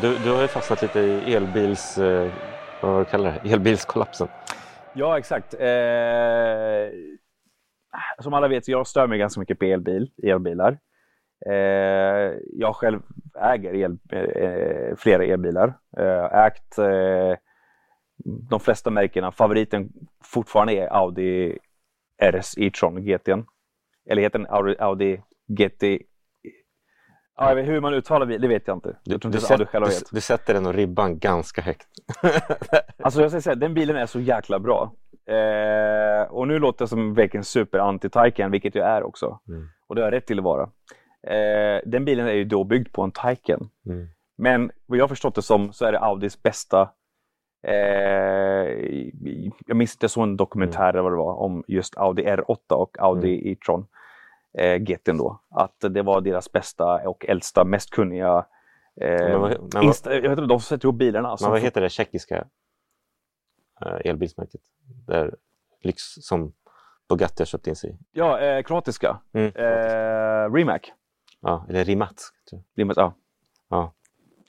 Du, du har ju fastnat lite i elbils... Eh, vad kallar det? Elbilskollapsen. Ja, exakt. Eh, som alla vet, jag stör mig ganska mycket på elbil, elbilar. Eh, jag själv äger el, eh, flera elbilar. Eh, ägt eh, de flesta märkena. Favoriten fortfarande är Audi RS e-tron GT. Eller heter den Audi, Audi GT Ja, hur man uttalar det, det vet jag inte. Du, jag du, sätt, du, vet. du, sätter den och ribban ganska högt. alltså jag ska säga, den bilen är så jäkla bra. Eh, och nu låter jag som vilken super anti-Taycan, vilket jag är också. Mm. Och det har jag rätt till att vara. Eh, den bilen är ju då byggd på en Taycan. Mm. Men vad jag har förstått det som så är det Audis bästa Eh, jag minns inte så en dokumentär mm. eller vad det var om just Audi R8 och Audi mm. e-tron eh, GT'n då. Att det var deras bästa och äldsta, mest kunniga eh, men vad, men vad, insta, jag vet inte, de som sätter ihop bilarna. Men vad heter det tjeckiska eh, elbilsmärket? Där lyx som Bugatti har köpt in sig i? Ja, eh, kroatiska. Mm. Eh, Rimac. Ja, eller Rimat. Rimat, ja. ja.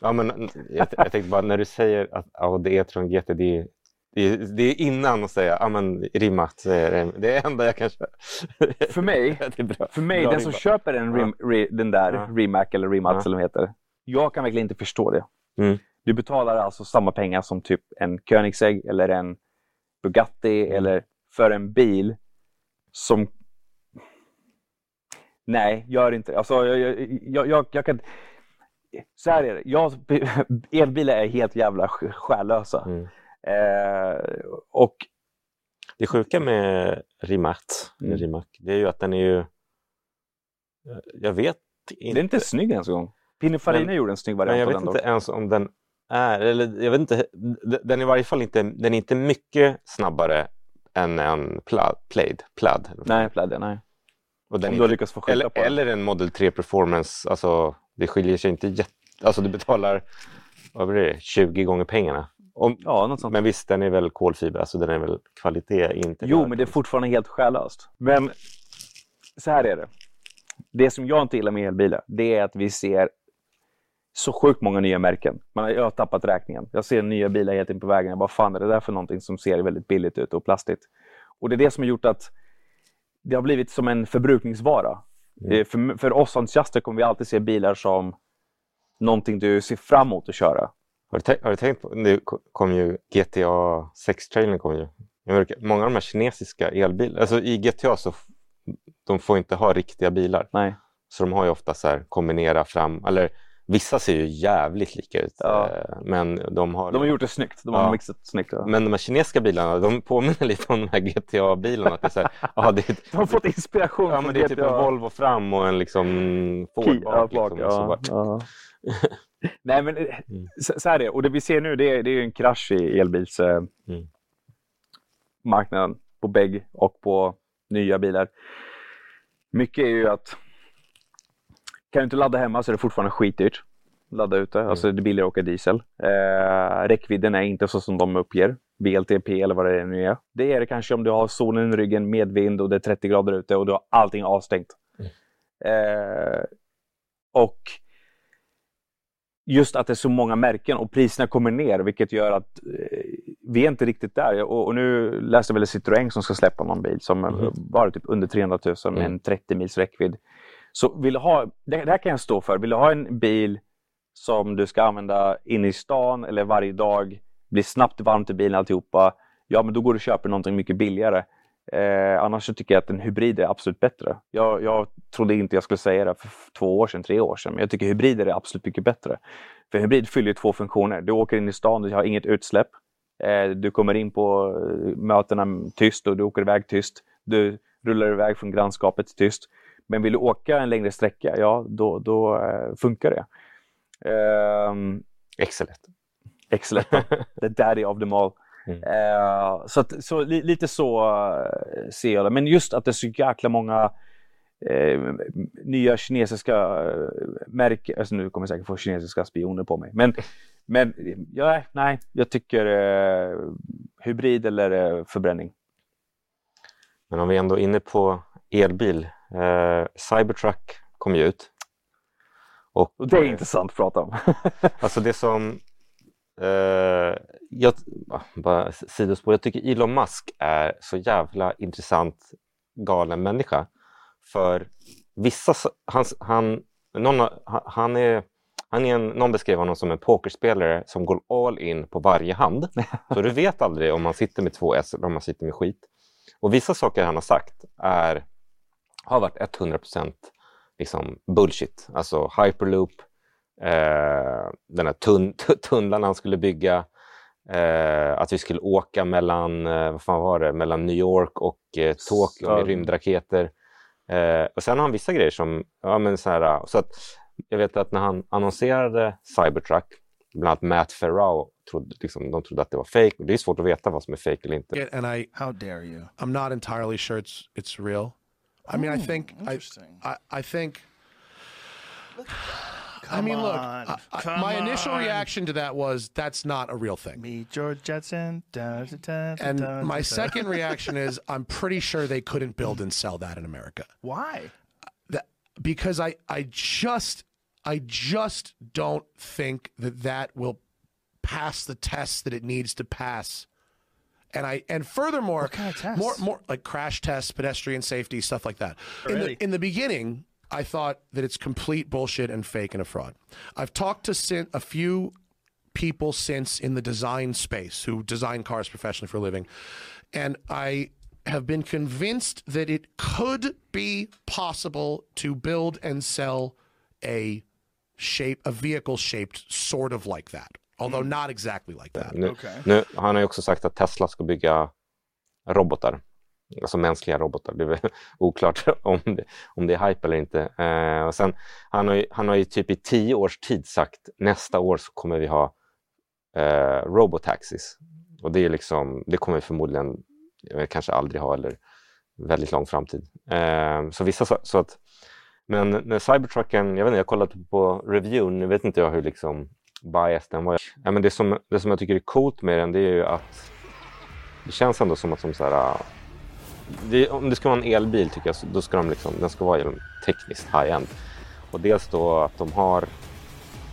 Ja, men jag, jag tänkte bara när du säger att Audi E-tron GT, det är, det är, det är innan att säga ja, men rimmat. Det är det enda jag kan köra. För mig, för mig den som köper en rim, re, den där ja. Rimac eller Rimat ja. eller vad heter. Jag kan verkligen inte förstå det. Mm. Du betalar alltså samma pengar som typ en Koenigsegg eller en Bugatti mm. eller för en bil som Nej, gör inte det. Alltså, jag, jag, jag, jag kan så här är det. Jag, elbilar är helt jävla själlösa. Mm. Eh, och det sjuka med Rimat, mm. Rimac, det är ju att den är ju... Jag vet inte. Det är inte snygg ens en gång. Pininfarina gjorde en snygg variant men jag vet inte dock. ens om den är, eller jag vet inte, den är i varje fall inte, den är inte mycket snabbare än en plaid. plaid, plaid nej, plaid, nej. Och den om du har lyckats få eller, på eller en Model 3 Performance, alltså det skiljer sig inte jätte... Alltså du betalar vad blir det, 20 gånger pengarna. Om, ja, något sånt. Men visst, den är väl kolfiber, alltså den är väl kvalitet inte... Jo, men det är fortfarande helt själlöst. Men så här är det. Det som jag inte gillar med elbilar, det är att vi ser så sjukt många nya märken. Man, jag har tappat räkningen. Jag ser nya bilar helt in på vägen. Vad fan är det där för någonting som ser väldigt billigt ut och plastigt? Och det är det som har gjort att det har blivit som en förbrukningsvara. Mm. Eh, för, för oss entusiaster kommer vi alltid se bilar som någonting du ser fram emot att köra. Har du, har du tänkt på, nu kom ju GTA 6-trailern kom ju. Många av de här kinesiska elbilarna, alltså i GTA så de får inte ha riktiga bilar. Nej. Så de har ju ofta så här kombinera fram, eller Vissa ser ju jävligt lika ut. Ja. Eh, men de har... De har gjort det snyggt. De har ja. mixat snyggt. Ja. Men de här kinesiska bilarna, de påminner lite om de här GTA-bilarna. det är här, aha, det är, de har fått inspiration ja, men Det är typ en Volvo fram och en liksom Ford bak. Liksom, ja, ja. Nej men eh, mm. så, så här är det. Och det vi ser nu det är, det är en krasch i elbilsmarknaden. Mm. På bägg och på nya bilar. Mycket är ju att kan du inte ladda hemma så är det fortfarande skitdyrt. Ladda ute, mm. alltså det är billigare att åka diesel. Eh, räckvidden är inte så som de uppger. VLTP eller vad det nu är. Det är det kanske om du har solen i ryggen, medvind och det är 30 grader ute och du har allting avstängt. Mm. Eh, och just att det är så många märken och priserna kommer ner vilket gör att eh, vi är inte riktigt där. Och, och nu läste jag väl Citroën som ska släppa någon bil som mm. var typ under 300 000 med mm. en 30 mils räckvidd. Så vill du ha, det, här kan jag stå för. Vill du ha en bil som du ska använda inne i stan eller varje dag, blir snabbt varmt i bilen alltihopa, ja men då går du och köper någonting mycket billigare. Eh, annars så tycker jag att en hybrid är absolut bättre. Jag, jag trodde inte jag skulle säga det för två år sedan, tre år sedan, men jag tycker hybrider är absolut mycket bättre. För hybrid fyller två funktioner. Du åker in i stan, du har inget utsläpp. Eh, du kommer in på eh, mötena tyst och du åker iväg tyst. Du rullar iväg från grannskapet tyst. Men vill du åka en längre sträcka, ja då, då uh, funkar det. Um, Excellent. Excellent. The daddy of them all. Mm. Uh, så, att, så li, lite så uh, ser jag det. Men just att det är så jäkla många uh, nya kinesiska uh, märken. Alltså nu kommer jag säkert få kinesiska spioner på mig. Men, men ja, nej, jag tycker hybrid eller förbränning. Men om vi ändå är inne på elbil. Eh, Cybertruck kom ju ut. Och, och det är intressant att prata om. alltså det som Uh, jag, bara sidospår, jag tycker Elon Musk är så jävla intressant galen människa. För vissa, han, han, någon, han är, han är en, någon beskrev honom som en pokerspelare som går all in på varje hand. Så du vet aldrig om man sitter med två S eller om man sitter med skit. Och vissa saker han har sagt är, har varit 100% liksom bullshit. Alltså hyperloop, eh, den här tun tunnlarna han skulle bygga, eh, att vi skulle åka mellan, eh, vad fan var det, mellan New York och eh, Tokyo med rymdraketer. Eh, och sen har han vissa grejer som, ja men så här, så att jag vet att när han annonserade Cybertruck, bland annat Matt Ferrao, trodde, liksom, de trodde att det var fake. Det är svårt att veta vad som är fake eller inte. And I, how dare you? I'm not entirely sure it's, it's real. I mean, I oh, think, I, I, I think, I mean, look, I, I, my on. initial reaction to that was that's not a real thing. Meet George Jetson. And my second reaction is I'm pretty sure they couldn't build and sell that in America. Why? That, because I, I just I just don't think that that will pass the test that it needs to pass. And I and furthermore, kind of more more like crash tests, pedestrian safety, stuff like that. In the in the beginning, I thought that it's complete bullshit and fake and a fraud. I've talked to a few people since in the design space who design cars professionally for a living, and I have been convinced that it could be possible to build and sell a shape, a vehicle shaped sort of like that. Although mm. not exactly like that. Nu, okay. nu, han har ju också sagt att Tesla ska bygga robotar alltså mänskliga robotar. Det är oklart om det, om det är hype eller inte. Eh, och sen, han, har ju, han har ju typ i tio års tid sagt nästa år så kommer vi ha eh, robotaxis. Och det, är liksom, det kommer vi förmodligen vet, kanske aldrig ha eller väldigt lång framtid. Eh, så vissa så, så att men när Cybertrucken, jag vet inte, jag kollade på reviewn, nu vet inte jag hur liksom bias den var. Ja, men det, som, det som jag tycker är coolt med den det är ju att det känns ändå som att som så här, det, om det ska vara en elbil tycker jag, då ska de liksom, den ska vara tekniskt high-end. Och dels då att de har,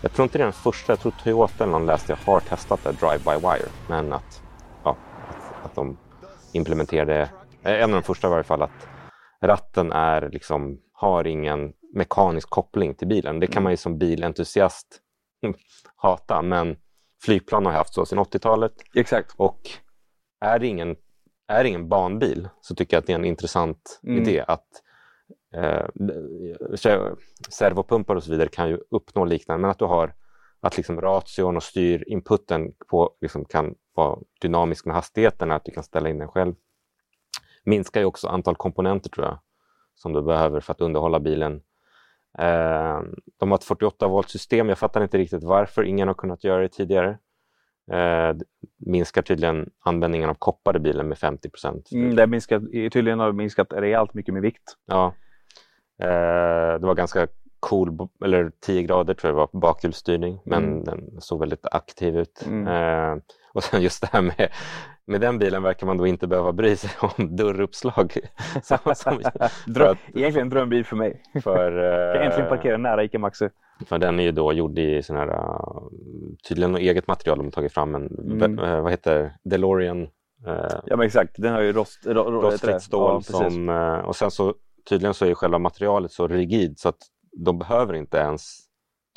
jag tror inte det är den första, jag tror Toyota eller någon läste jag har testat det, drive-by-wire. Men att, ja, att, att de implementerade, eh, en av de första i varje fall, att ratten är liksom, har ingen mekanisk koppling till bilen. Det kan man ju som bilentusiast hata, men flygplan har haft så sedan 80-talet. Exakt. Och är det ingen är ingen banbil så tycker jag att det är en intressant mm. idé att eh, servopumpar och så vidare kan ju uppnå liknande, men att du har att liksom ration och styrinputen på, liksom kan vara dynamisk med hastigheten, att du kan ställa in den själv. Minskar ju också antal komponenter tror jag som du behöver för att underhålla bilen. Eh, de har ett 48 volt system. Jag fattar inte riktigt varför ingen har kunnat göra det tidigare eh, minskar tydligen användningen av koppar i bilen med 50 procent. Mm, det minskat, tydligen har minskat rejält mycket med vikt. Ja. Eh, det var ganska cool, eller 10 grader tror jag det var, bakhjulsstyrning, men mm. den såg väldigt aktiv ut. Mm. Eh, och sen just det här med, med den bilen verkar man då inte behöva bry sig om dörruppslag. som, som, Dröm, att, egentligen en drömbil för mig. För, jag kan äntligen parkera nära ICA Maxi. För den är ju då gjord i sån här, uh, tydligen något eget material de har tagit fram, en, mm. uh, vad heter DeLorean? Uh, ja men exakt, den har ju rost, ro, ro, rostfritt stål ja, som, och sen så tydligen så är själva materialet så rigid så att de behöver inte ens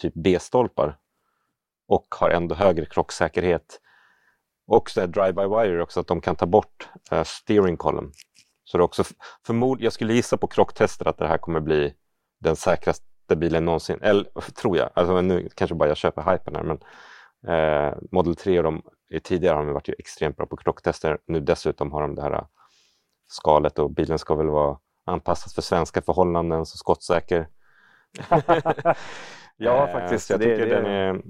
typ B-stolpar och har ändå högre krocksäkerhet. Och så drive-by-wire också, att de kan ta bort uh, steering column. Så det också förmod, jag skulle gissa på krocktester att det här kommer bli den säkraste bilen någonsin. Eller tror jag, alltså, nu kanske bara jag köper hypen här men eh, Model 3 och de tidigare har de varit ju extremt bra på krocktester. Nu dessutom har de det här eh, skalet och bilen ska väl vara anpassad för svenska förhållanden, så skottsäker. ja, eh, faktiskt. Jag det, det, den är,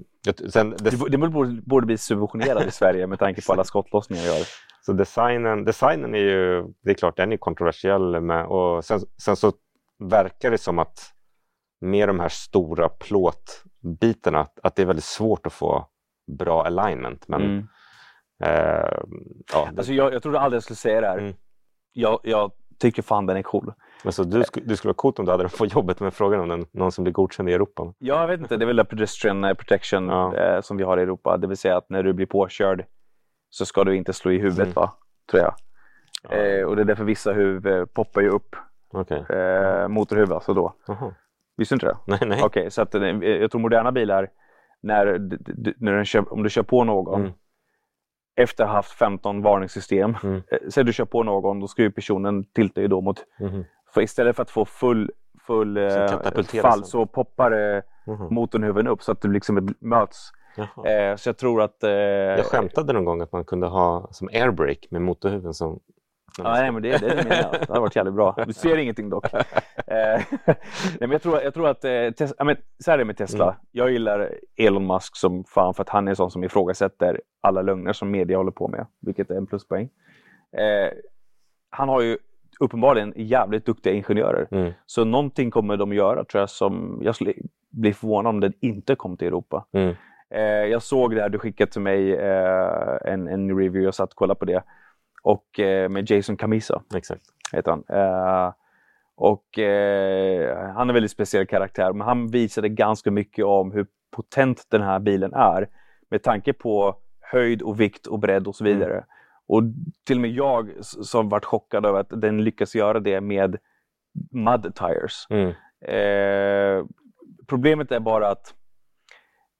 sen, det, det borde, borde bli subventionerad i Sverige med tanke på alla skottlossningar jag gör. Så designen, designen är ju, det är klart den är kontroversiell med, och sen, sen så verkar det som att med de här stora plåtbitarna att det är väldigt svårt att få bra alignment. Men, mm. eh, ja, det... alltså jag, jag trodde aldrig jag skulle säga det här. Mm. Jag, jag, tycker fan den är cool. Men så du, sk du skulle vara coolt om du hade fått jobbet med frågan om den, någon som blir godkänd i Europa? Ja, jag vet inte. Det är väl pedestrian eh, protection ja. eh, som vi har i Europa. Det vill säga att när du blir påkörd så ska du inte slå i huvudet, mm. va? tror jag. Ja. Eh, och det är därför vissa huvud poppar ju upp. Okay. Eh, motorhuvud alltså då. Aha. Visste du inte det? Nej, nej. Okej, okay, så att, jag tror moderna bilar, när, när kör, om du kör på någon mm. efter att ha haft 15 varningssystem. Mm. Eh, säg du kör på någon, då ska ju personen tilta ju då mot... Mm. För istället för att få full, full eh, fall så poppar mm. motorhuven upp så att du liksom möts. Eh, så jag tror att... Eh, jag skämtade någon gång att man kunde ha som airbrake med motorhuven som Ja, nej, men det, det är det menar Det hade varit jävligt bra. Du ser ingenting dock. eh, nej, men jag, tror, jag tror att, eh, tes, ja, men, så här är det med Tesla. Mm. Jag gillar Elon Musk som fan för att han är en sån som ifrågasätter alla lögner som media håller på med, vilket är en pluspoäng. Eh, han har ju uppenbarligen jävligt duktiga ingenjörer. Mm. Så någonting kommer de göra tror jag som jag skulle bli förvånad om den inte kom till Europa. Mm. Eh, jag såg det här du skickade till mig, eh, en, en review, jag satt och kollade på det och eh, med Jason Camisa. Exakt. Heter han. Eh, och eh, han är en väldigt speciell karaktär, men han visade ganska mycket om hur potent den här bilen är med tanke på höjd och vikt och bredd och så vidare. Mm. Och till och med jag som varit chockad över att den lyckas göra det med mud tires. Mm. Eh, problemet är bara att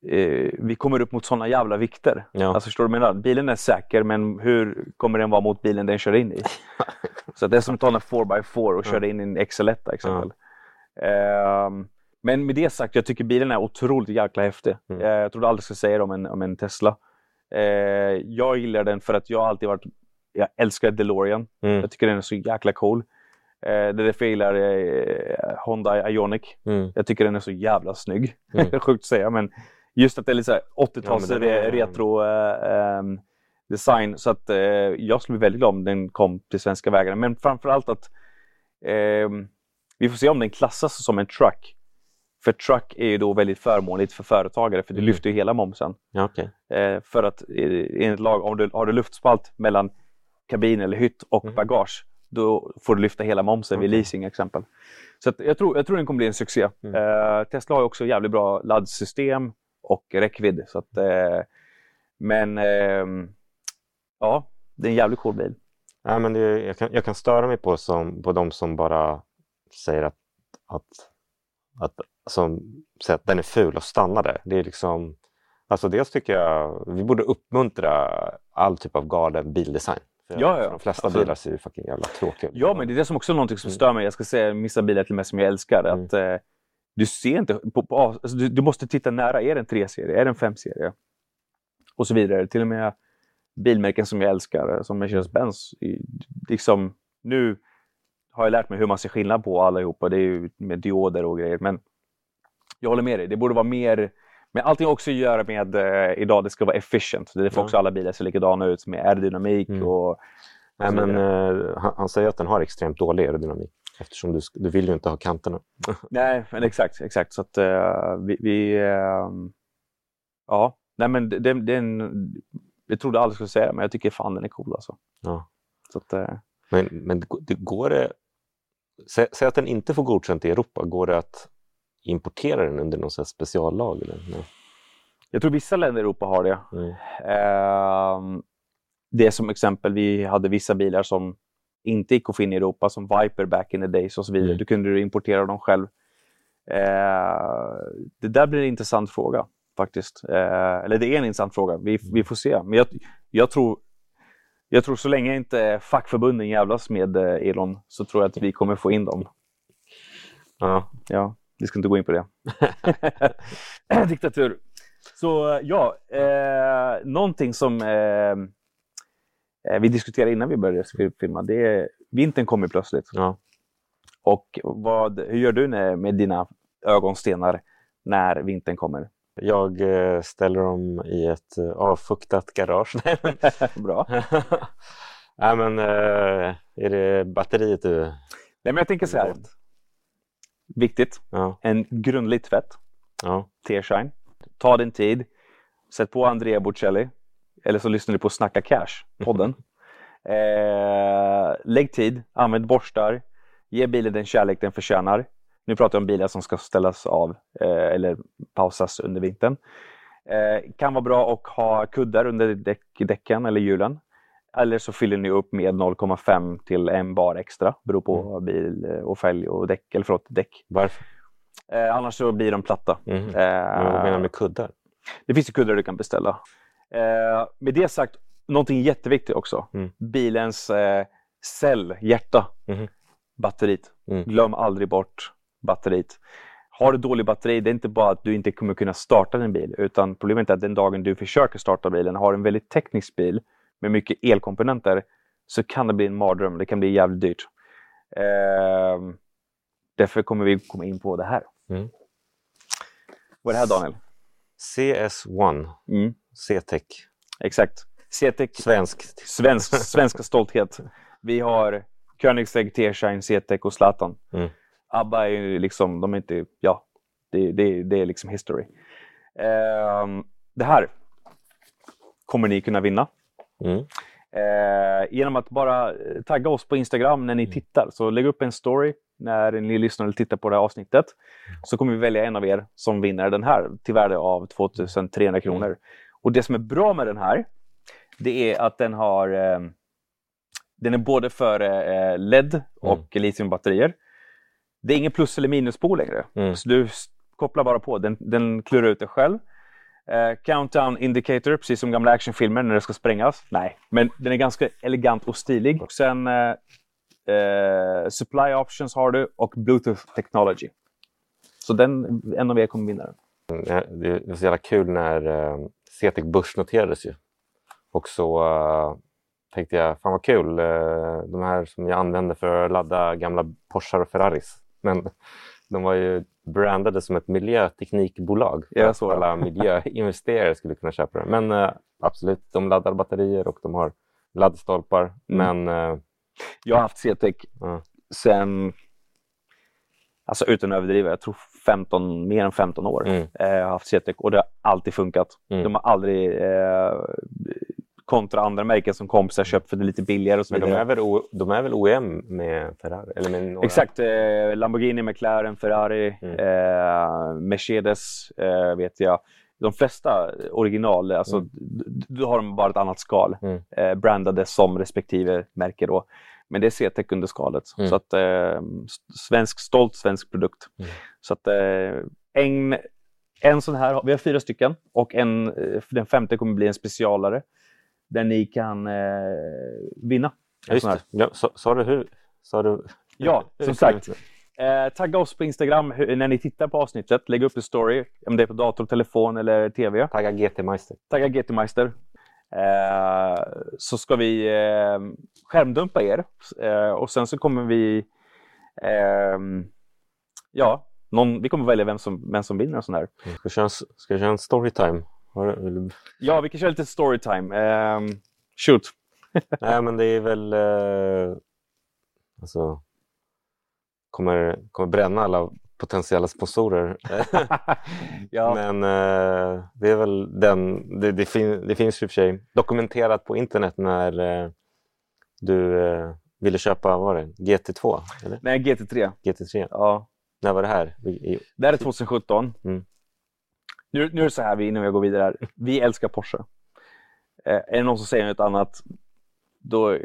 eh, vi kommer upp mot sådana jävla vikter. Ja. Alltså förstår du vad jag menar? Bilen är säker men hur kommer den vara mot bilen den kör in i? så det är som att ta en 4x4 och köra in i en XL1 exempel. Ja. Eh, men med det sagt, jag tycker bilen är otroligt jäkla häftig. Mm. Eh, jag trodde aldrig skulle säga det om en, om en Tesla. Eh, jag gillar den för att jag alltid varit jag älskar DeLorean. Mm. Jag tycker den är så jäkla cool. Eh, det är därför jag gillar eh, Honda Ioniq. Mm. Jag tycker den är så jävla snygg. Mm. Sjukt att säga men just att det är lite 80-tals ja, re retro eh, ehm, design. Så att eh, jag skulle bli väldigt glad om den kom till svenska vägarna. Men framförallt att eh, vi får se om den klassas som en truck. För truck är ju då väldigt förmånligt för företagare för det mm. lyfter ju hela momsen. Ja, okay. eh, för att eh, enligt lag, om du har du luftspalt mellan kabin eller hytt och mm. bagage då får du lyfta hela momsen okay. vid leasing exempel. Så jag, tror, jag tror den kommer bli en succé. Mm. Uh, Tesla har också jävligt bra laddsystem och räckvidd. Så att, uh, men uh, ja, det är en jävligt cool bil. Ja, men det, jag, kan, jag kan störa mig på, som, på de som bara säger att, att, att, som, säger att den är ful och stannar där. Det är liksom, alltså dels tycker jag vi borde uppmuntra all typ av galen bildesign. För ja, ja. De flesta alltså, bilar ser ju fucking jävla tråkiga ut. Ja, men det är det som också är någonting som stör mig. Jag ska säga vissa bilar till och med som jag älskar. Mm. Att, eh, du ser inte, på, på, alltså, du, du, måste titta nära. Är det en 3-serie? Är det en 5-serie? Och så vidare. Till och med bilmärken som jag älskar, som Mercedes-Benz. Liksom, nu har jag lärt mig hur man ser skillnad på allihopa. Det är ju med dioder och grejer. Men jag håller med dig. Det borde vara mer men allting har också att göra med eh, idag, det ska vara efficient. Det är därför ja. också alla bilar ser likadana ut med aerodynamik mm. och Nej, men, uh, han, han, säger att den har extremt dålig aerodynamik eftersom du, du vill ju inte ha kanterna. Nej, men exakt. exakt. Så att, uh, vi, vi uh, ja, nej men det, det, det en, jag trodde aldrig skulle säga det, men jag tycker fan den är cool alltså. Ja. Så att, uh, men, men det, går det, säg, säg, att den inte får godkänt i Europa, går det att importera den under någon speciallag? Eller? Nej. Jag tror vissa länder i Europa har det. Mm. Uh, det är som exempel, vi hade vissa bilar som inte gick att få in i Europa, som Viper back in the days och så vidare. Mm. Du kunde importera dem själv. Uh, det där blir en intressant fråga faktiskt. Uh, eller det är en intressant fråga. Vi, mm. vi får se. Men jag, jag, tror, jag tror så länge inte fackförbunden jävlas med eh, Elon så tror jag att vi kommer få in dem. Ja. ja. Vi ska inte gå in på det. Diktatur. Så ja, eh, någonting som eh, eh, vi diskuterade innan vi började filma, det är vintern kommer plötsligt. Ja. Och vad, hur gör du med dina ögonstenar när vintern kommer? Jag eh, ställer dem i ett eh, avfuktat garage. Bra. Nej, men eh, är det batteriet du... Nej, men jag tänker så här. Viktigt. Ja. En grundlig tvätt. Ja. T-shine. Ta din tid. Sätt på Andrea Bocelli. Eller så lyssnar du på Snacka Cash, podden. Eh, lägg tid, använd borstar, ge bilen den kärlek den förtjänar. Nu pratar jag om bilar som ska ställas av eh, eller pausas under vintern. Eh, kan vara bra att ha kuddar under däck, däcken eller hjulen. Eller så fyller ni upp med 0,5 till en bar extra. Beror på mm. bil eh, och fälg och däck. Eller förlåt, däck. Varför? Eh, annars så blir de platta. Mm. Eh, vad menar du med kuddar? Det finns ju kuddar du kan beställa. Eh, med det sagt, någonting jätteviktigt också. Mm. Bilens eh, cell, hjärta, mm. batteriet. Mm. Glöm aldrig bort batteriet. Har du dålig batteri, det är inte bara att du inte kommer kunna starta din bil, utan problemet är att den dagen du försöker starta bilen, har en väldigt teknisk bil med mycket elkomponenter, så kan det bli en mardröm. Det kan bli jävligt dyrt. Eh, därför kommer vi komma in på det här. Mm. Vad är det här Daniel? CS1, mm. C-Tech. Exakt. C-Tech. Svensk. Svensk, svenska stolthet. Vi har Koenigsegg, T-Shine, C-Tech och Zlatan. Mm. ABBA är ju liksom, de är inte, ja, det, det, det är liksom history. Uh, det här kommer ni kunna vinna. Mm. Uh, genom att bara tagga oss på Instagram när ni mm. tittar. Så lägg upp en story när ni lyssnar eller tittar på det här avsnittet. Så kommer vi välja en av er som vinner den här till värde av 2300 kronor. Mm. Och det som är bra med den här, det är att den har eh, den är både för eh, LED och mm. litiumbatterier. Det är ingen plus eller minuspol längre. Mm. Så du kopplar bara på, den, den klurar ut det själv. Eh, countdown indicator, precis som gamla actionfilmer när det ska sprängas. Nej, men den är ganska elegant och stilig. Och sen eh, eh, supply options har du och bluetooth technology. Så den, en av er kommer vinna den. Det är så jävla kul när eh, CETEC börsnoterades ju. Och så uh, tänkte jag, fan vad kul, uh, de här som jag använder för att ladda gamla Porschar och Ferraris. Men de var ju brandade som ett miljöteknikbolag. Ja, så alla miljöinvesterare skulle kunna köpa det. Men uh, absolut, de laddar batterier och de har laddstolpar. Mm. Men jag har haft CTEC mm. sen, alltså utan att överdriva, jag tror 15, mer än 15 år. Mm. Eh, haft CTEC och det har alltid funkat. Mm. De har aldrig eh, kontra andra märken som kompisar köpt för det lite billigare och så vidare. Men de är väl, o, de är väl OEM med Ferrari? Eller med några... Exakt. Eh, Lamborghini, McLaren, Ferrari, mm. eh, Mercedes eh, vet jag. De flesta original, alltså, mm. då har de bara ett annat skal. Mm. Eh, brandade som respektive märke då. Men det är CTEC under skalet. Mm. Så att, eh, svensk, stolt svensk produkt. Mm. Så att eh, en, en sån här, vi har fyra stycken och en, eh, den femte kommer bli en specialare där ni kan eh, vinna. Ja, just det. Ja, sa, sa, du hur? Sa du... Ja, som sagt. Eh, tagga oss på Instagram när ni tittar på avsnittet. Lägg upp en story, om det är på dator, telefon eller TV. Tagga GT Meister. Tagga GT Meister. Eh, så ska vi eh, skärmdumpa er och sen så kommer vi ja, någon, vi kommer välja vem som, vem som vinner och sån här. Ska köra, ska vi köra en storytime? Ja, vi kan köra lite storytime. Um, shoot! Nej, men det är väl... Uh, alltså, kommer, kommer bränna alla potentiella sponsorer. ja. Men uh, det är väl den... Det, det, fin, det finns ju för sig dokumenterat på internet när uh, du ville köpa, vad var det, GT2? Eller? Nej, GT3. GT3? Ja. När var det här? Det här är 2017. Mm. Nu, nu är det så här, innan jag går vidare. Här. Vi älskar Porsche. Eh, är det någon som säger något annat, då... Eh,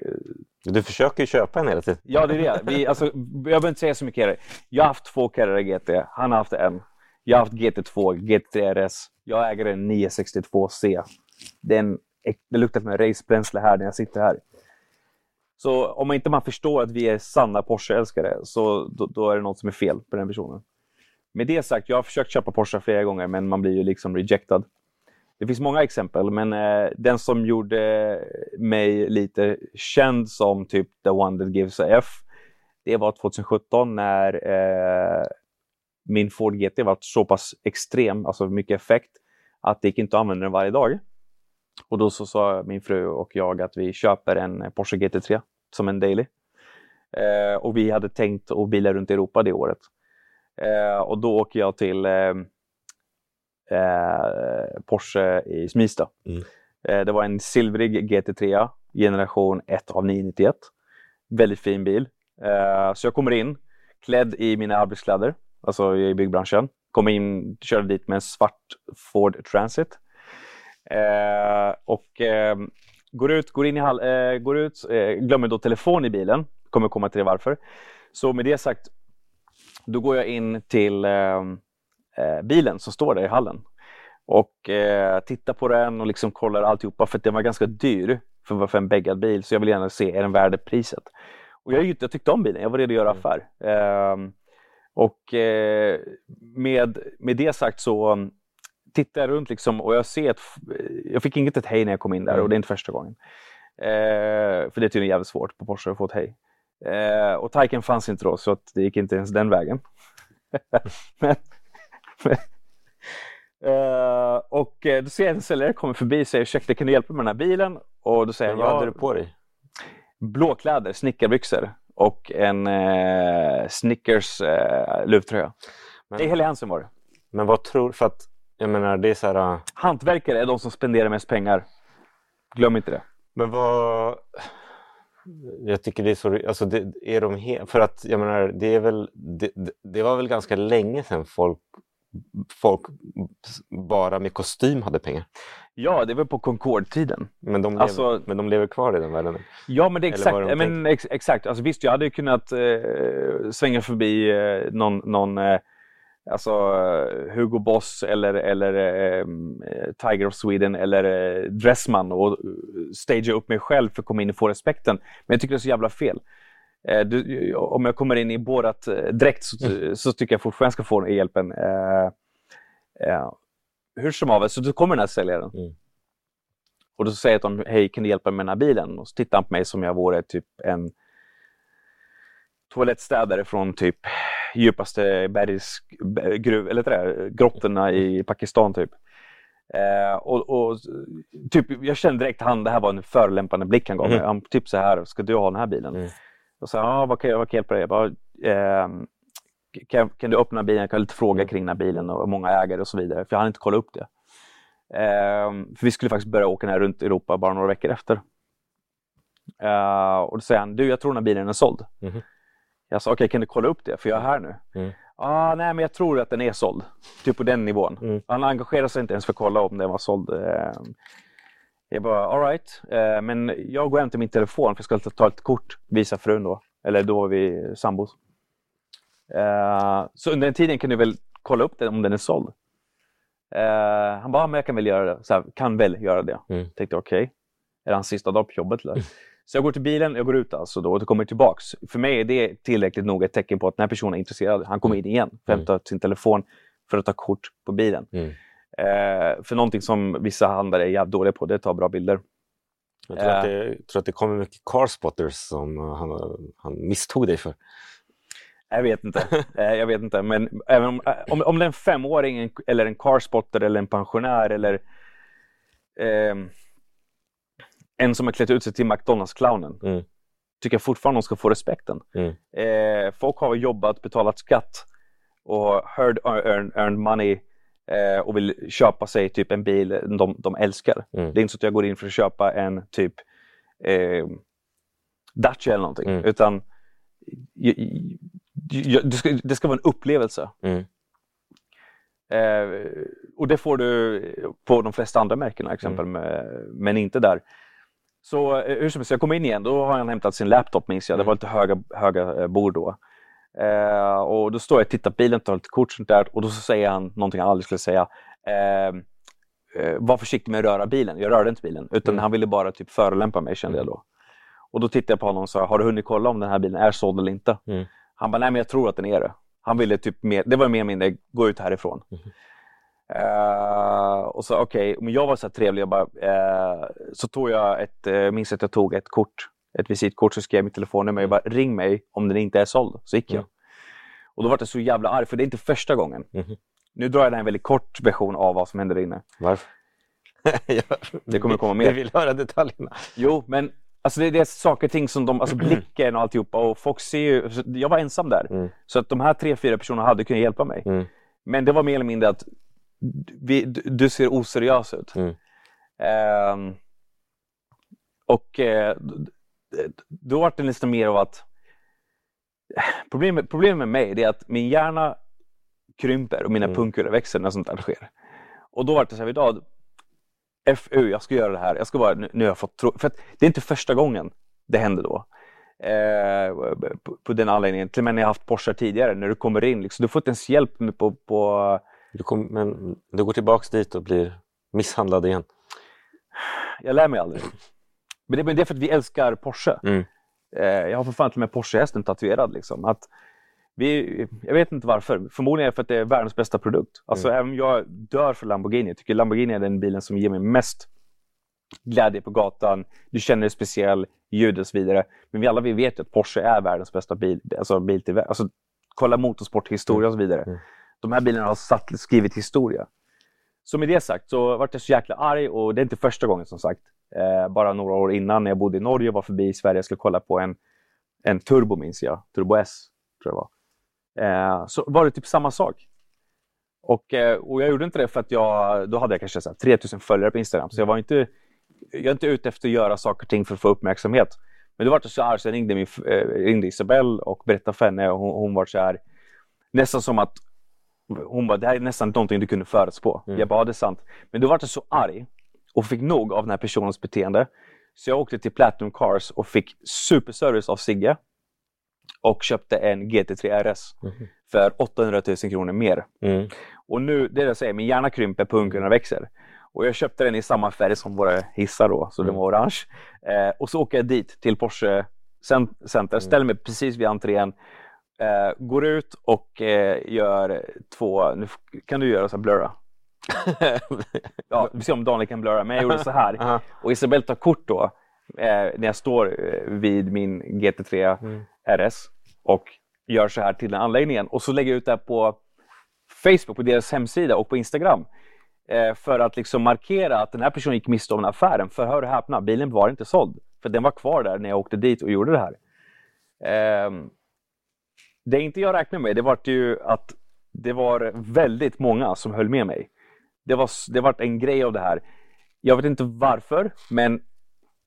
du försöker ju köpa en hela tiden. Ja, det är det. Vi, alltså, jag behöver inte säga så mycket. Jag har haft två Carrera GT, han har haft en. Jag har haft GT2, GT3 RS. Jag äger en 962C. Den, det luktar med racebränsle här när jag sitter här. Så om inte man förstår att vi är sanna Porsche-älskare så då, då, är det något som är fel på den personen. Med det sagt, jag har försökt köpa Porsche flera gånger men man blir ju liksom rejectad. Det finns många exempel, men eh, den som gjorde mig lite känd som typ the one that gives a F, det var 2017 när eh, min Ford GT var så pass extrem, alltså mycket effekt, att det gick inte att använda den varje dag. Och då så sa min fru och jag att vi köper en Porsche GT3 som en daily. Eh, och vi hade tänkt att bila runt Europa det året. Eh, och då åker jag till eh, eh Porsche i Smista. Mm. Eh, det var en silvrig GT3 generation 1 av 991. Väldigt fin bil. Uh, så jag kommer in klädd i mina arbetskläder, alltså i byggbranschen. Kommer in, körde dit med en svart Ford Transit. Uh, och uh, går ut, går in i hall, går ut, glömmer då telefon i bilen. Kommer komma till det varför. Så med det sagt, då går jag in till bilen som står där i hallen och eh, tittar på den och liksom kollar alltihopa för att den var ganska dyr för, för en bäggad bil så jag vill gärna se, är den värd priset? Och jag, jag tyckte om bilen, jag var redo att göra mm. affär. Eh, och eh, med, med det sagt så tittar jag runt liksom och jag ser att jag fick inget ett hej när jag kom in där mm. och det är inte första gången. Eh, för det är tydligen jävligt svårt på Porsche att få ett hej. Eh, och Taycan fanns inte då så att det gick inte ens den vägen. men, men, Uh, och uh, då ser jag en säljare komma förbi och säger ursäkta kan du hjälpa mig med den här bilen? Och då säger Men vad hade du på dig? Blåkläder, snickarbyxor och en uh, Snickers uh, luvtröja. Men, det är Helly Hansen var det. Men vad tror för att jag menar det är så här... Uh... Hantverkare är de som spenderar mest pengar. Glöm inte det. Men vad... Jag tycker det är så... Alltså det, är de helt... För att jag menar det är väl... Det, det var väl ganska länge sedan folk folk bara med kostym hade pengar. Ja, det var på Concorde-tiden. Men, de lever, alltså, men de lever kvar i den världen? Ja, men det är exakt. De men, ex, exakt. Alltså, visst, jag hade kunnat eh, svänga förbi eh, någon, någon eh, alltså, Hugo Boss eller, eller eh, Tiger of Sweden eller eh, Dressman och stagea upp mig själv för att komma in och få respekten. Men jag tycker det är så jävla fel. Eh, du, om jag kommer in i bådat eh, direkt så, mm. så, tycker jag fortfarande jag ska få hjälpen. Eh, eh, hur som helst, så då kommer den här säljaren. Mm. Och då säger jag hej kan du hjälpa mig med den här bilen? Och så tittar han på mig som jag vore typ en toalettstädare från typ djupaste bergsgruv, eller det grottorna i Pakistan typ. Eh, och, och, typ, jag kände direkt han, det här var en förolämpande blick han gav mig. Mm. Han typ så här, ska du ha den här bilen? Mm. Och sa, ah, vad, kan jag, vad kan jag hjälpa dig? Jag bara, eh, kan, kan, du öppna bilen? Jag kan lite fråga kring den här bilen och många ägare och så vidare. För jag hann inte kolla upp det. Eh, för vi skulle faktiskt börja åka den här runt Europa bara några veckor efter. Eh, och då säger han, du jag tror den här bilen är såld. Mm. Jag sa, okej okay, kan du kolla upp det? För jag är här nu. Mm. Ah, nej, men jag tror att den är såld. Typ på den nivån. Mm. Han engagerade sig inte ens för att kolla om den var såld. Ehm, jag bara, alright, eh, men jag går hem till min telefon för jag ska ta ett kort, visa frun då. Eller då är vi sambos. Eh, så under den tiden kan du väl kolla upp den om den är såld. Eh, han bara, men jag kan väl göra det. Så här, kan väl göra det. Mm. Tänkte okej, okay. är det hans sista dag på jobbet eller? Så jag går till bilen, jag går ut alltså då och kommer tillbaks. För mig är det tillräckligt nog ett tecken på att den här personen är intresserad. Han kommer in igen för att hämta mm. sin telefon för att ta kort på bilen. Mm. Eh, för någonting som vissa handlare är jävligt dåliga på, det är att ta bra bilder. Jag tror, att, det, tror att det kommer mycket carspotters som han, han misstog dig för. Jag vet inte. Eh, jag vet inte. Men även om, eh, om, om det är en femåring eller en carspotter eller en pensionär eller eh, en som har klätt ut sig till McDonalds-clownen. Mm. Tycker jag fortfarande de ska få respekten. Mm. Eh, folk har jobbat, betalat skatt och heard earned, earned money eh, och vill köpa sig typ en bil de, de älskar. Mm. Det är inte så att jag går in för att köpa en typ eh, Dacia eller någonting. Mm. Utan jag, jag, det, ska, det ska vara en upplevelse. Mm. Eh, och det får du på de flesta andra märkena exempel, mm. med, men inte där. Så eh, hur som helst, jag kom in igen, då har han hämtat sin laptop minns jag. Det var mm. lite höga, höga eh, bord då. Eh, och då står jag och tittar på bilen, tar lite kort sånt där och då så säger han någonting han aldrig skulle säga. Eh, eh, var försiktig med att röra bilen. Jag rörde inte bilen utan mm. han ville bara typ förolämpa mig kände jag då. Och då tittade jag på honom och sa, har du hunnit kolla om den här bilen är såld eller inte? Mm. Han bara, nej men jag tror att den är det. Han ville typ mer, det var mer eller mindre, gå ut härifrån. Mm. Uh, och så okej, okay, men jag var så trevlig, jag bara, uh, så tog jag ett, uh, minns att jag tog ett kort ett visitkort så skrev jag mitt telefonnummer. Jag bara ring mig om den inte är såld. Så gick jag. Mm. Och då var jag så jävla arg för det är inte första gången. Mm. Nu drar jag en väldigt kort version av vad som händer där inne. Varför? det kommer komma mer. Jag vill höra detaljerna. Jo, men alltså det, det är saker och ting som de, alltså blicken och alltihopa och folk ser ju, jag var ensam där. Mm. Så att de här tre, fyra personerna hade kunnat hjälpa mig. Mm. Men det var mer eller mindre att vi, du, ser oseriös ut. Um, Och eh, då var det nästan mer av att problemet, problemet med mig är att min hjärna krymper och mina mm. pungkulor växer när sånt där sker. Och då var det så här, idag, FU, jag ska göra det här. Jag ska bara, nu, nu har jag fått tro, för det är inte första gången det händer då. Eh, på, på, den anledningen, till och med när jag haft Porsche tidigare, när du kommer in, liksom, du får inte ens hjälp med på... på... Du kom, men du går tillbaks dit och blir misshandlad igen? Jag lär mig aldrig. Men det, men det är för att vi älskar Porsche. Mm. Eh, jag har för fan till och med Porsche-hästen tatuerad. Liksom. Att vi, jag vet inte varför. Förmodligen är det för att det är världens bästa produkt. Alltså, mm. Även jag dör för Lamborghini, jag tycker Lamborghini är den bilen som ger mig mest glädje på gatan. Du känner dig speciell, ljud och så vidare. Men vi alla vi vet ju att Porsche är världens bästa bil. Alltså, bil till, alltså, kolla motorsporthistoria och så vidare. Mm. De här bilarna har satt, skrivit historia. Så med det sagt så vart jag så jäkla arg och det är inte första gången som sagt. Eh, bara några år innan när jag bodde i Norge och var förbi i Sverige och skulle kolla på en, en Turbo minns jag. Turbo S tror jag var. Eh, så var det typ samma sak. Och, eh, och jag gjorde inte det för att jag, då hade jag kanske så här, 3000 följare på Instagram. Så jag var inte, jag är inte ute efter att göra saker och ting för att få uppmärksamhet. Men då var det så här, så jag ringde, min, eh, ringde Isabelle och berättade för henne och hon, hon var så här, nästan som att hon bara, det här är nästan någonting du kunde förutspå. Mm. Jag bara, det är sant. Men då var jag så arg och fick nog av den här personens beteende. Så jag åkte till Platinum Cars och fick superservice av Sigge och köpte en GT3 RS mm. för 800 000 kronor mer. Mm. Och nu, det är det jag säger, min hjärna krymper, punkorna växer. Och jag köpte den i samma färg som våra hissar då, så mm. den var orange. Eh, och så åker jag dit till Porsche Center, mm. ställer mig precis vid entrén, eh, går ut och eh, gör två, nu kan du göra så här blurra. ja, vi ser om Daniel kan blurra, men jag gjorde så här. och Isabelle tar kort då, eh, när jag står eh, vid min GT3 mm. RS och gör så här till den anläggningen. Och så lägger jag ut det här på Facebook, på deras hemsida och på Instagram. Eh, för att liksom markera att den här personen gick miste om den affären. För hör och häpna, bilen var inte såld. För den var kvar där när jag åkte dit och gjorde det här. Det inte jag räknade med, det var ju att det var väldigt många som höll med mig. Det var, det var en grej av det här. Jag vet inte varför, men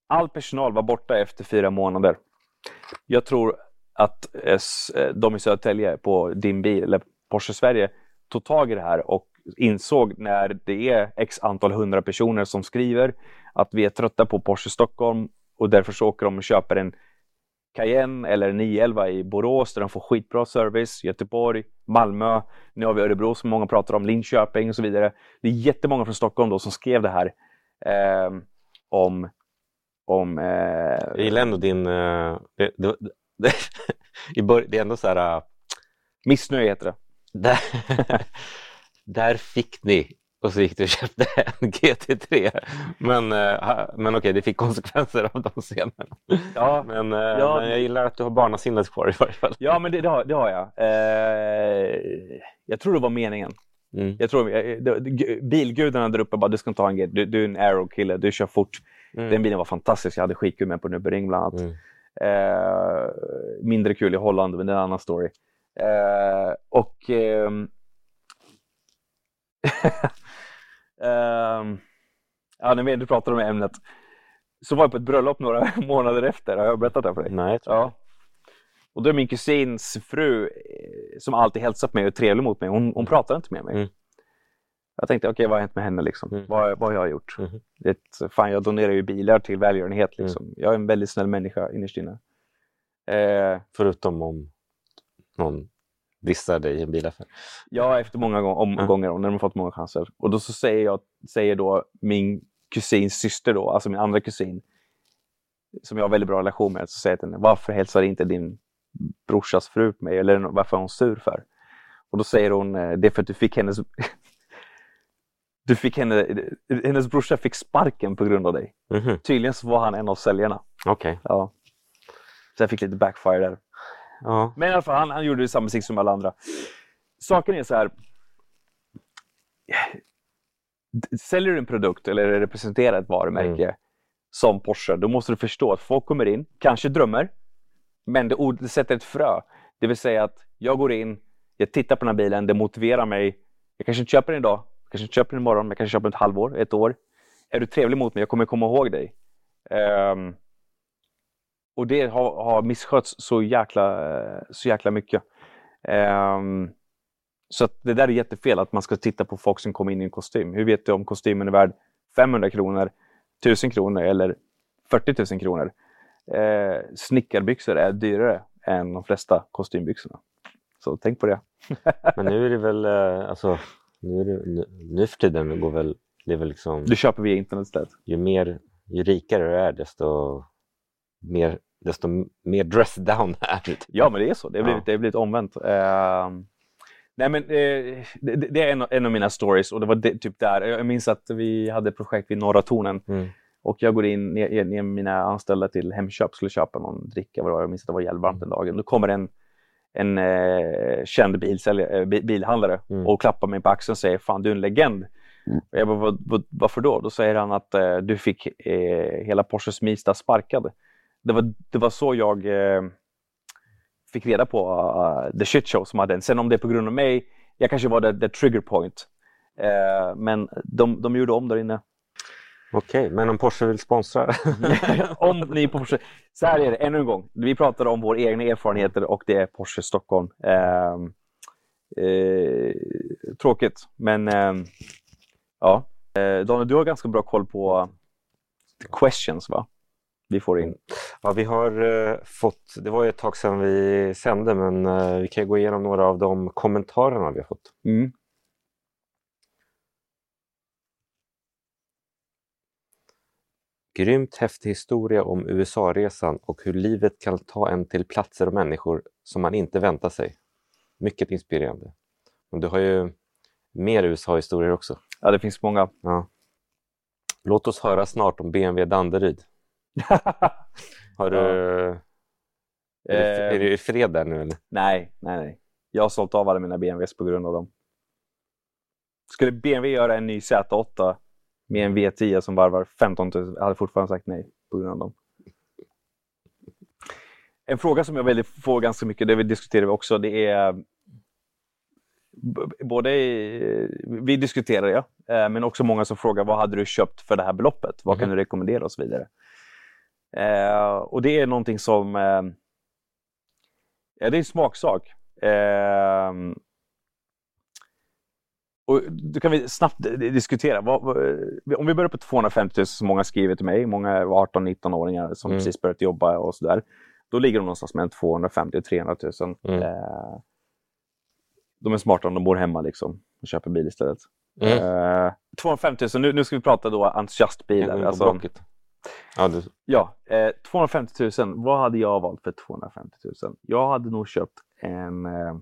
all personal var borta efter fyra månader. Jag tror att eh, eh, de i Södertälje på din bil, eller Porsche Sverige, tog tag i det här och insåg när det är x antal hundra personer som skriver att vi är trötta på Porsche Stockholm och därför så åker de och köper en Cayenne eller en 911 i Borås där de får skitbra service, Göteborg, Malmö, nu har vi Örebro som många pratar om, Linköping och så vidare. Det är jättemånga från Stockholm då som skrev det här eh, om om... Eh... Jag gillar ändå din... Eh, det, det, det, det, är ändå så här... Uh... Missnöje heter det. Där, där fick ni och så gick du och köpte en GT3. Men, uh, men okej, det fick konsekvenser av de scenerna. Ja, men, uh, ja, men jag gillar att du har barnasinnet kvar i varje fall. Ja, men det, det, har, det har jag. Eh, jag tror det var meningen. Mm. Jag tror, bilgudarna där uppe bara, du ska inte ha en GT, du, du är en aero-kille, du kör fort. Mm. Den bilen var fantastisk. Jag hade skitkul med på Nürburgring bland annat. Mm. Eh, mindre kul i Holland, men det är en annan story. Eh, och eh, ja, ni vet, du pratar om ämnet. Så var jag på ett bröllop några månader efter. Har jag berättat det för dig? Nej, ja. Och då är min kusins fru, eh, som alltid hälsar på mig och är trevlig mot mig, hon, hon pratar inte med mig. Mm. Jag tänkte, okej, okay, vad har hänt med henne? Liksom? Mm. Vad, vad har jag gjort? Mm. Det, fan, jag donerar ju bilar till välgörenhet. Mm. Liksom. Jag är en väldigt snäll människa innerst inne. Eh, Förutom om någon dissar dig i en bilaffär? Ja, efter många omgångar och när de fått många chanser. Och då så säger, jag, säger då min kusins syster, då, alltså min andra kusin, som jag har väldigt bra relation med, så säger jag till henne, varför hälsar inte din brorsas fru på mig? Eller varför är hon sur för? Och då säger hon, eh, det är för att du fick hennes du fick henne, hennes brorsa fick sparken på grund av dig. Mm -hmm. Tydligen så var han en av säljarna. Okej. Okay. Ja. Så jag fick lite backfire där. Ja. Men i alla fall, han, han gjorde samma musik som alla andra. Saken är så här. Säljer du en produkt eller representerar ett varumärke mm. som Porsche, då måste du förstå att folk kommer in, kanske drömmer, men det, det sätter ett frö. Det vill säga att jag går in, jag tittar på den här bilen, det motiverar mig. Jag kanske inte köper den idag, kanske inte köper den imorgon, men jag kanske köper den ett halvår, ett år. Är du trevlig mot mig, jag kommer komma ihåg dig. Um, och det har, har misskötts så jäkla, så jäkla mycket. Um, så det där är jättefel att man ska titta på folk som kommer in i en kostym. Hur vet du om kostymen är värd 500 kronor, 1000 kronor eller 40 000 kronor? Eh, snickarbyxor är dyrare än de flesta kostymbyxorna. Så tänk på det. Men nu är det väl, eh, alltså, nu, är det, nu, nu för tiden går väl, det är väl liksom... Du köper via internet istället? Ju, mer, ju rikare du är desto mer, desto mer dress down är du. Ja, men det är så. Det har blivit, ja. det har blivit omvänt. Uh, nej, men uh, det, det, är en, en, av mina stories och det var det, typ där. Jag minns att vi hade projekt vid Norra Tornen. Mm. Och jag går in ner, ner mina anställda till Hemköp, skulle köpa någon dricka. Vad det var. Jag minns att det var jävligt den dagen. Då kommer en, en eh, känd bilsälj, eh, bilhandlare mm. och klappar mig på axeln och säger Fan, du är en legend. Mm. Jag bara, vad, vad, varför då? Då säger han att eh, du fick eh, hela Porsche Smista sparkad. Det var, det var så jag eh, fick reda på uh, the shit show som hade Sen om det är på grund av mig, jag kanske var the, the trigger point. Uh, men de, de gjorde om där inne. Okej, men om Porsche vill sponsra? om ni Porsche... Så här är det, ännu en gång. Vi pratar om våra egna erfarenheter och det är Porsche Stockholm. Eh, eh, tråkigt, men eh, ja. Eh, Daniel, du har ganska bra koll på questions, va? Vi får in. Ja, vi har uh, fått, det var ett tag sedan vi sände, men uh, vi kan gå igenom några av de kommentarerna vi har fått. Mm. Grymt häftig historia om USA-resan och hur livet kan ta en till platser och människor som man inte väntar sig. Mycket inspirerande. Och du har ju mer USA-historier också. Ja, det finns många. Ja. Låt oss höra snart om BMW Danderyd. har du... Ja. Är, du, är du i fred där nu eller? Nej, nej, nej. Jag har sålt av alla mina BMWs på grund av dem. Skulle BMW göra en ny Z8 med en V10 som varvar 15 000. Jag hade fortfarande sagt nej på grund av dem. En fråga som jag väldigt får ganska mycket, det vi diskuterar också, det är både vi diskuterar ja, eh, men också många som frågar vad hade du köpt för det här beloppet? Vad kan mm. du rekommendera och så vidare. Eh, och det är någonting som, eh, ja det är en smaksak. Eh, och då kan vi snabbt diskutera. Vad, vad, om vi börjar på 250 000 som många skriver till mig, många 18-19-åringar som mm. precis börjat jobba och sådär. Då ligger de någonstans mellan 250 300 000. Mm. Eh, de är smarta om de bor hemma liksom och köper bil istället. Mm. Eh, 250 000, nu, nu ska vi prata då entusiastbilar. Alltså, ja, du... ja eh, 250 000, vad hade jag valt för 250 000? Jag hade nog köpt en eh,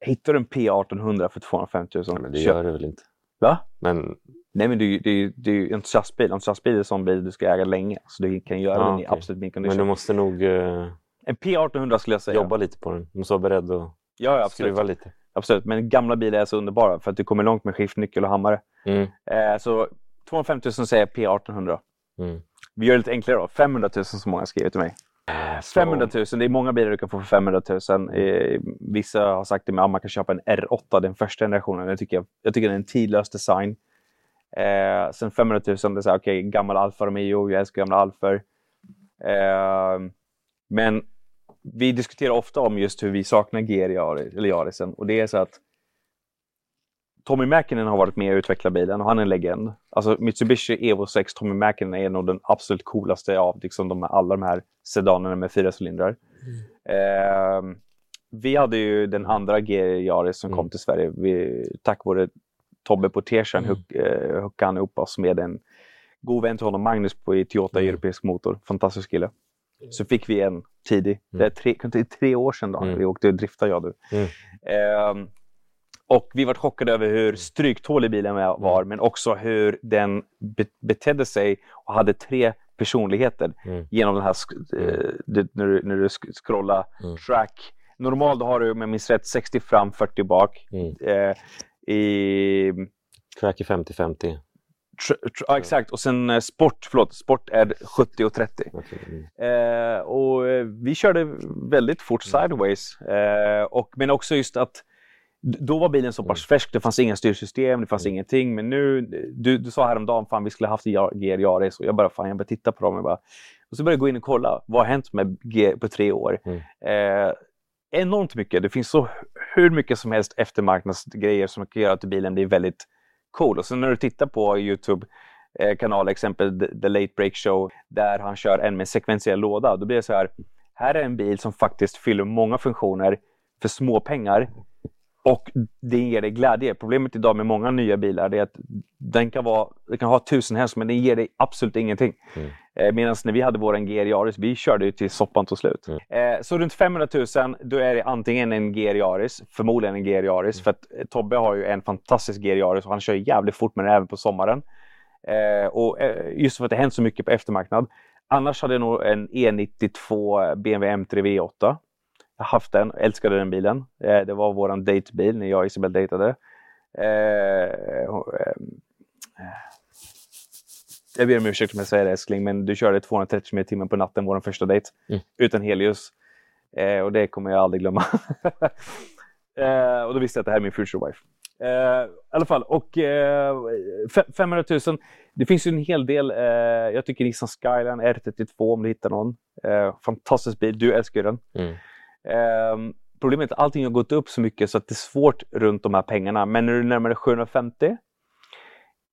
Hittar du en P1800 för 250 000? Nej, men det gör du väl inte? Va? Men... Nej men det är ju det är, en entusiastbil. En entusiastbil är en sån bil du ska äga länge. Så du kan göra ah, den i okay. absolut min condition. Men du måste nog... Uh... En P1800 skulle jag säga. Jobba lite på den. Du måste vara beredd att ja, ja, skruva lite. Absolut, men gamla bilar är så underbara för att du kommer långt med skiftnyckel och hammare. Mm. Eh, så 250 000 säger P1800. Mm. Vi gör det lite enklare då. 500 000 som många skriver till mig. 500 000, det är många bilar du kan få för 500 000. Eh, vissa har sagt till mig att man kan köpa en R8, den första generationen. Jag tycker, jag tycker det är en tidlös design. Eh, sen 500 000, det är så okay, gammal Alfa Romeo, jag älskar gamla Alfa. Eh, men vi diskuterar ofta om just hur vi saknar GR eller Yarisen och det är så att Tommy Mäkinen har varit med och utvecklat bilen och han är en legend. Alltså Mitsubishi Evo 6 Tommy Mäkinen är nog den absolut coolaste av liksom de, alla de här sedanerna med fyra cylindrar. Mm. Eh, vi hade ju den andra GR Yaris som mm. kom till Sverige. Vi, tack vare Tobbe på Tersen mm. eh, hookade han upp oss med en god vän till honom, Magnus, på i Toyota mm. Europeisk motor. Fantastisk kille. Så fick vi en tidig. Mm. Det är tre, tre, tre år sedan då, mm. vi åkte och driftade jag du. Mm. Eh, och vi var chockade över hur stryktålig bilen var, mm. men också hur den be betedde sig och hade tre personligheter mm. genom den här, eh, det, när, du, när du scrollar mm. track. Normalt har du, om jag minns rätt, 60 fram, 40 bak. Mm. Eh, i, track är 50-50. Ja, exakt. Och sen eh, sport, förlåt, sport är 70 och 30. Okay. Mm. Eh, och eh, vi körde väldigt fort mm. sideways. Eh, och, men också just att då var bilen så pass mm. färsk, det fanns inga styrsystem, det fanns mm. ingenting. Men nu, du, du sa häromdagen, fan vi skulle haft GR Yaris och jag bara, fan jag började titta på dem. Och, bara, och så började jag gå in och kolla, vad har hänt med G på tre år? Mm. Eh, enormt mycket. Det finns så hur mycket som helst eftermarknadsgrejer som kan göra att bilen blir väldigt cool. Och sen när du tittar på YouTube-kanal, exempel The Late Break Show, där han kör en med sekventiell låda. Då blir det så här, här är en bil som faktiskt fyller många funktioner för små pengar och det ger dig glädje. Problemet idag med många nya bilar är att den kan, vara, den kan ha tusen häst men den ger dig absolut ingenting. Mm. Eh, Medan när vi hade vår GR Yaris, vi körde ju till soppan tog slut. Mm. Eh, så runt 500 000, då är det antingen en GR Yaris, förmodligen en GR Yaris. Mm. För att eh, Tobbe har ju en fantastisk GR Yaris och han kör jävligt fort med den även på sommaren. Eh, och eh, just för att det hänt så mycket på eftermarknad. Annars hade jag nog en E92 BMW M3 V8 jag har haft den, älskade den bilen. Det var vår datebil när jag och Isabel dejtade. Eh, eh, jag ber om ursäkt om jag säger det älskling, men du körde 230 km timmen på natten vår första dejt mm. utan helljus. och det kommer jag aldrig glömma. och då visste jag att det här är min future wife. I alla fall, och 500 000. Det finns ju en hel del. jag tycker Nissan Skyline R32 om du hittar någon. fantastisk bil, du älskar den. Mm. Um, problemet är att allting har gått upp så mycket så att det är svårt runt de här pengarna. Men när du närmar dig 750,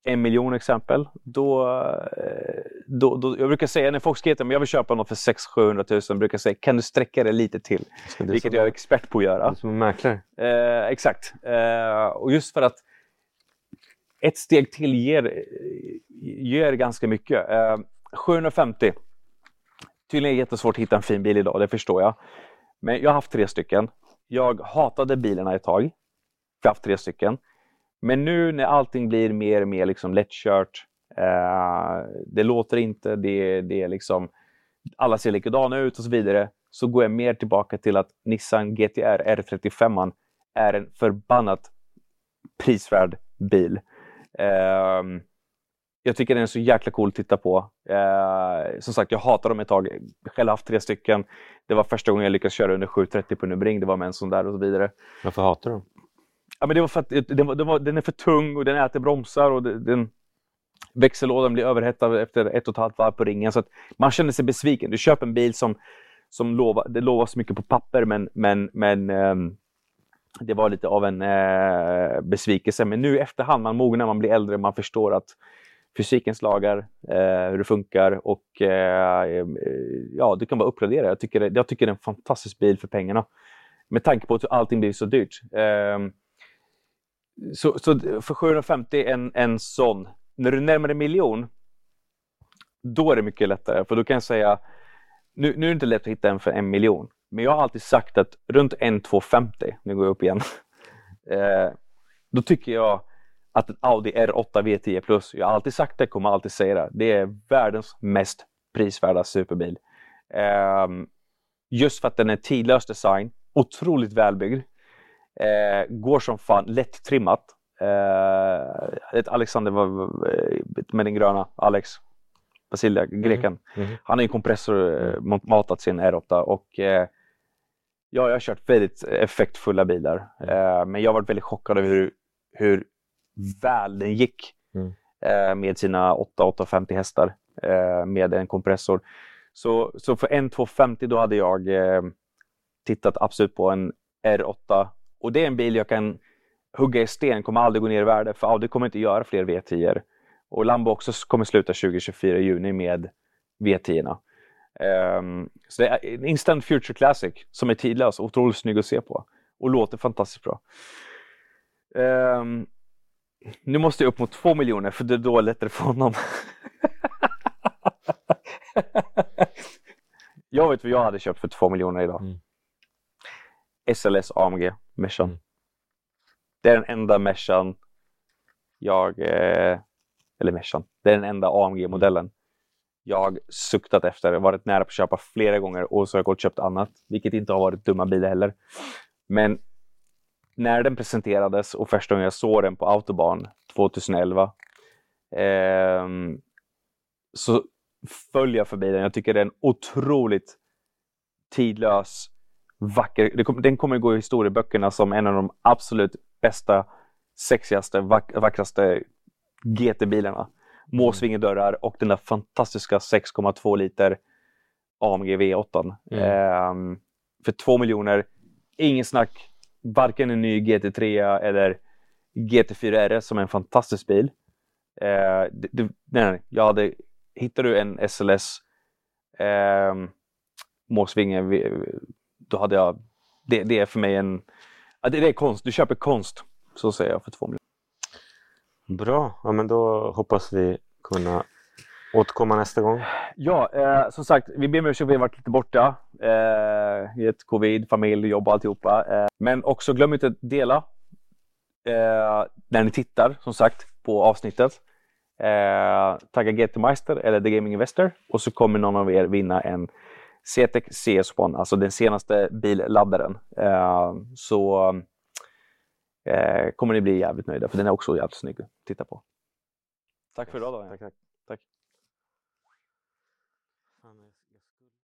en miljon exempel, då, eh, då, då, Jag brukar säga när folk skriver att jag vill köpa något för 600-700 000, brukar jag säga kan du sträcka det lite till? Vilket jag är expert på att göra. Som mäklare? Eh, exakt. Eh, och just för att ett steg till ger, ger ganska mycket. Eh, 750. Tydligen är det jättesvårt att hitta en fin bil idag, det förstår jag. Men jag har haft tre stycken. Jag hatade bilarna ett tag. Jag har haft tre stycken. Men nu när allting blir mer och mer liksom lättkört. Eh, det låter inte, det, det är liksom alla ser likadana ut och så vidare. Så går jag mer tillbaka till att Nissan GTR R35 är en förbannat prisvärd bil. Eh, jag tycker den är så jäkla cool att titta på. Eh, som sagt, jag hatar dem ett tag. Själv har haft tre stycken. Det var första gången jag lyckades köra under 7.30 på Nürburgring. Det var med en sån där och så vidare. Varför hatar du dem? Ja, men det var för att den, var, den, var, den är för tung och den äter bromsar och den, växellådan blir överhettad efter ett och ett halvt varv på ringen. Så att man känner sig besviken. Du köper en bil som, som lovar, det lovas mycket på papper men, men, men um, det var lite av en uh, besvikelse. Men nu i efterhand, man mognar, man blir äldre, man förstår att fysikens lagar, uh, eh, hur det funkar och uh, ja, du kan bara uppgradera. Jag tycker, det, jag tycker det är en fantastisk bil för pengarna. Med tanke på att allting blir så dyrt. Ehm, så, så, för 750 en, en sån, när du närmar dig miljon, då är det mycket lättare. För då kan jag säga, nu, nu är det inte lätt att hitta en för en miljon. Men jag har alltid sagt att runt 1-250, nu går jag upp igen, eh, då tycker jag att en Audi R8 V10 Plus, jag har alltid sagt det, kommer alltid säga det, det är världens mest prisvärda superbil. Eh, just för att den är tidlös design, otroligt välbyggd, uh, går som fan, lätt trimmat. Uh, Alexander var med den gröna, Alex Basilia, greken. Mm. Mm. Han har en kompressor uh, matat sin R8 och uh, ja, jag har kört väldigt effektfulla bilar. Mm. men jag har varit väldigt chockad över hur, hur väl den gick mm. eh, med sina 8-850 hästar eh, med en kompressor. Så, så för en 250 då hade jag eh, tittat absolut på en R8 och det är en bil jag kan hugga i sten, kommer aldrig gå ner i värde för Audi kommer inte göra fler V10. Och Lambo också kommer sluta 2024 i juni med V10. Um, ehm, så det är en Instant Future Classic som är tidlös och otroligt snygg att se på och låter fantastiskt bra. Um, nu måste jag upp mot två miljoner för det är då lättare för honom. jag vet vad jag hade köpt för två miljoner idag. Mm. SLS AMG Meshan. Det är den enda Meshan jag, eh, eller Meshan, det är den enda AMG-modellen jag suktat efter, varit nära på att köpa flera gånger och så har jag gått och köpt annat, vilket inte har varit dumma bilar heller. Men när den presenterades och första gången jag såg den på Autobahn 2011 eh, så föll jag förbi den. Jag tycker det är en otroligt tidlös vacker. Den kommer gå i historieböckerna som en av de absolut bästa, sexigaste, vack, vackraste GT-bilarna. Måsvingedörrar och den där fantastiska 6,2 liter AMG V8. Mm. Eh, för 2 miljoner, ingen snack, varken en ny GT3 eller GT4 RS som är en fantastisk bil. Eh, det, det, nej, jag hade, hittar du en SLS eh, Måsvinge, då hade jag, det, det är för mig en, det, det är konst, du köper konst, så säger jag för 2 miljoner. Bra, ja men då hoppas vi kunna återkomma nästa gång. Ja, eh, som sagt, vi ber om ursäkt vi har varit lite borta. Eh, I ett covid, familj, jobb och alltihopa. Eh, men också glöm inte att dela eh, när ni tittar, som sagt, på avsnittet. Eh, tagga GT-meister eller The Gaming Investor och så kommer någon av er vinna en CTEC CS1, alltså den senaste billaddaren. Eh, så eh, kommer ni bli jävligt nöjda för den är också jävligt snygg att titta på. Tack för idag då. Tack, tack. tack.